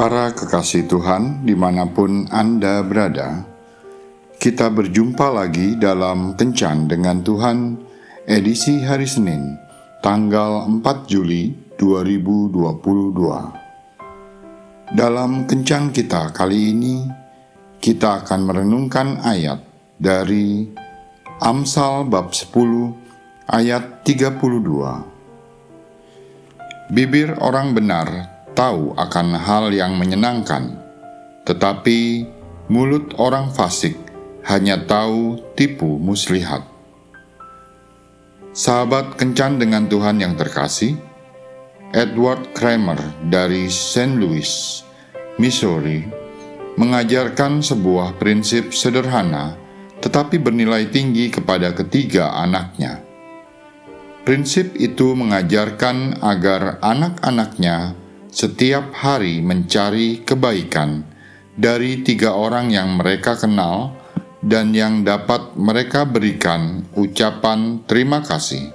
Para kekasih Tuhan, di mana pun Anda berada, kita berjumpa lagi dalam Kencan dengan Tuhan, edisi hari Senin, tanggal 4 Juli 2022. Dalam Kencan kita kali ini, kita akan merenungkan ayat dari Amsal bab 10 ayat 32. Bibir orang benar tahu akan hal yang menyenangkan, tetapi mulut orang fasik hanya tahu tipu muslihat. Sahabat kencan dengan Tuhan yang terkasih, Edward Kramer dari St. Louis, Missouri, mengajarkan sebuah prinsip sederhana tetapi bernilai tinggi kepada ketiga anaknya. Prinsip itu mengajarkan agar anak-anaknya setiap hari mencari kebaikan dari tiga orang yang mereka kenal dan yang dapat mereka berikan ucapan terima kasih.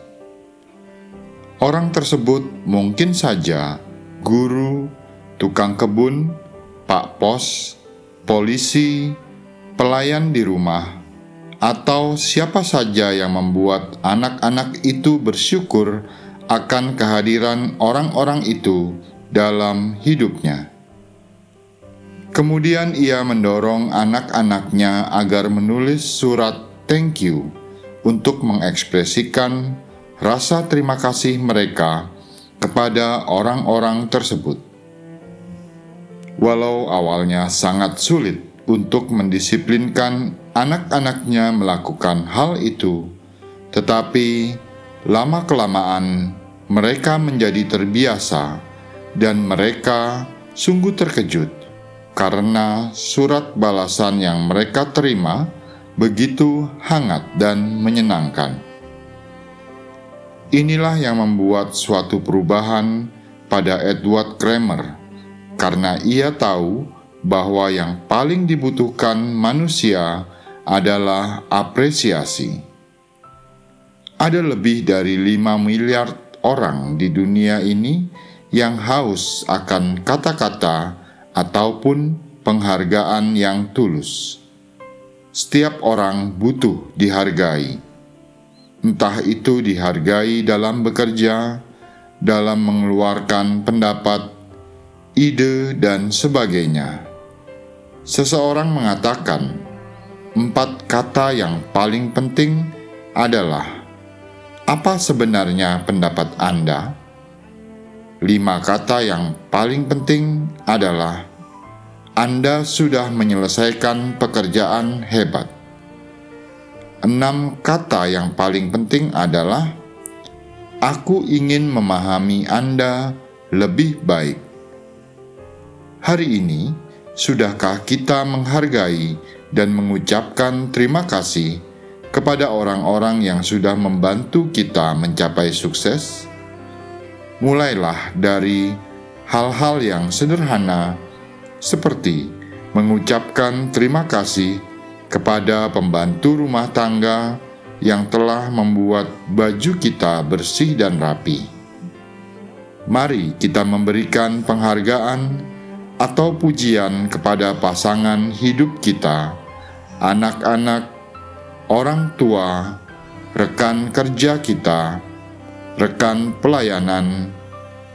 Orang tersebut mungkin saja guru, tukang kebun, pak pos, polisi, pelayan di rumah, atau siapa saja yang membuat anak-anak itu bersyukur akan kehadiran orang-orang itu dalam hidupnya. Kemudian ia mendorong anak-anaknya agar menulis surat thank you untuk mengekspresikan rasa terima kasih mereka kepada orang-orang tersebut. Walau awalnya sangat sulit untuk mendisiplinkan anak-anaknya melakukan hal itu, tetapi lama-kelamaan mereka menjadi terbiasa dan mereka sungguh terkejut karena surat balasan yang mereka terima begitu hangat dan menyenangkan. Inilah yang membuat suatu perubahan pada Edward Kramer, karena ia tahu bahwa yang paling dibutuhkan manusia adalah apresiasi. Ada lebih dari 5 miliar orang di dunia ini yang haus akan kata-kata ataupun penghargaan yang tulus. Setiap orang butuh dihargai, entah itu dihargai dalam bekerja, dalam mengeluarkan pendapat, ide, dan sebagainya. Seseorang mengatakan, empat kata yang paling penting adalah: "Apa sebenarnya pendapat Anda?" Lima kata yang paling penting adalah Anda sudah menyelesaikan pekerjaan hebat. Enam kata yang paling penting adalah Aku ingin memahami Anda lebih baik. Hari ini, sudahkah kita menghargai dan mengucapkan terima kasih kepada orang-orang yang sudah membantu kita mencapai sukses? Mulailah dari hal-hal yang sederhana, seperti mengucapkan terima kasih kepada pembantu rumah tangga yang telah membuat baju kita bersih dan rapi. Mari kita memberikan penghargaan atau pujian kepada pasangan hidup kita, anak-anak, orang tua, rekan kerja kita rekan pelayanan,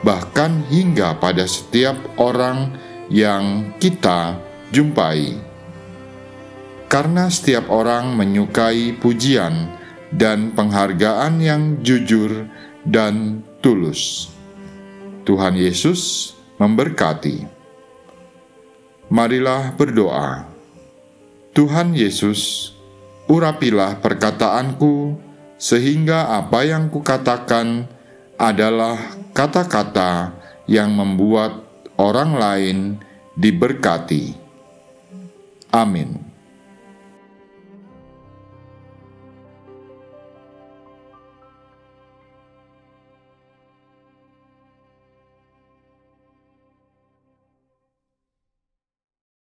bahkan hingga pada setiap orang yang kita jumpai. Karena setiap orang menyukai pujian dan penghargaan yang jujur dan tulus. Tuhan Yesus memberkati. Marilah berdoa. Tuhan Yesus, urapilah perkataanku sehingga apa yang kukatakan adalah kata-kata yang membuat orang lain diberkati. Amin.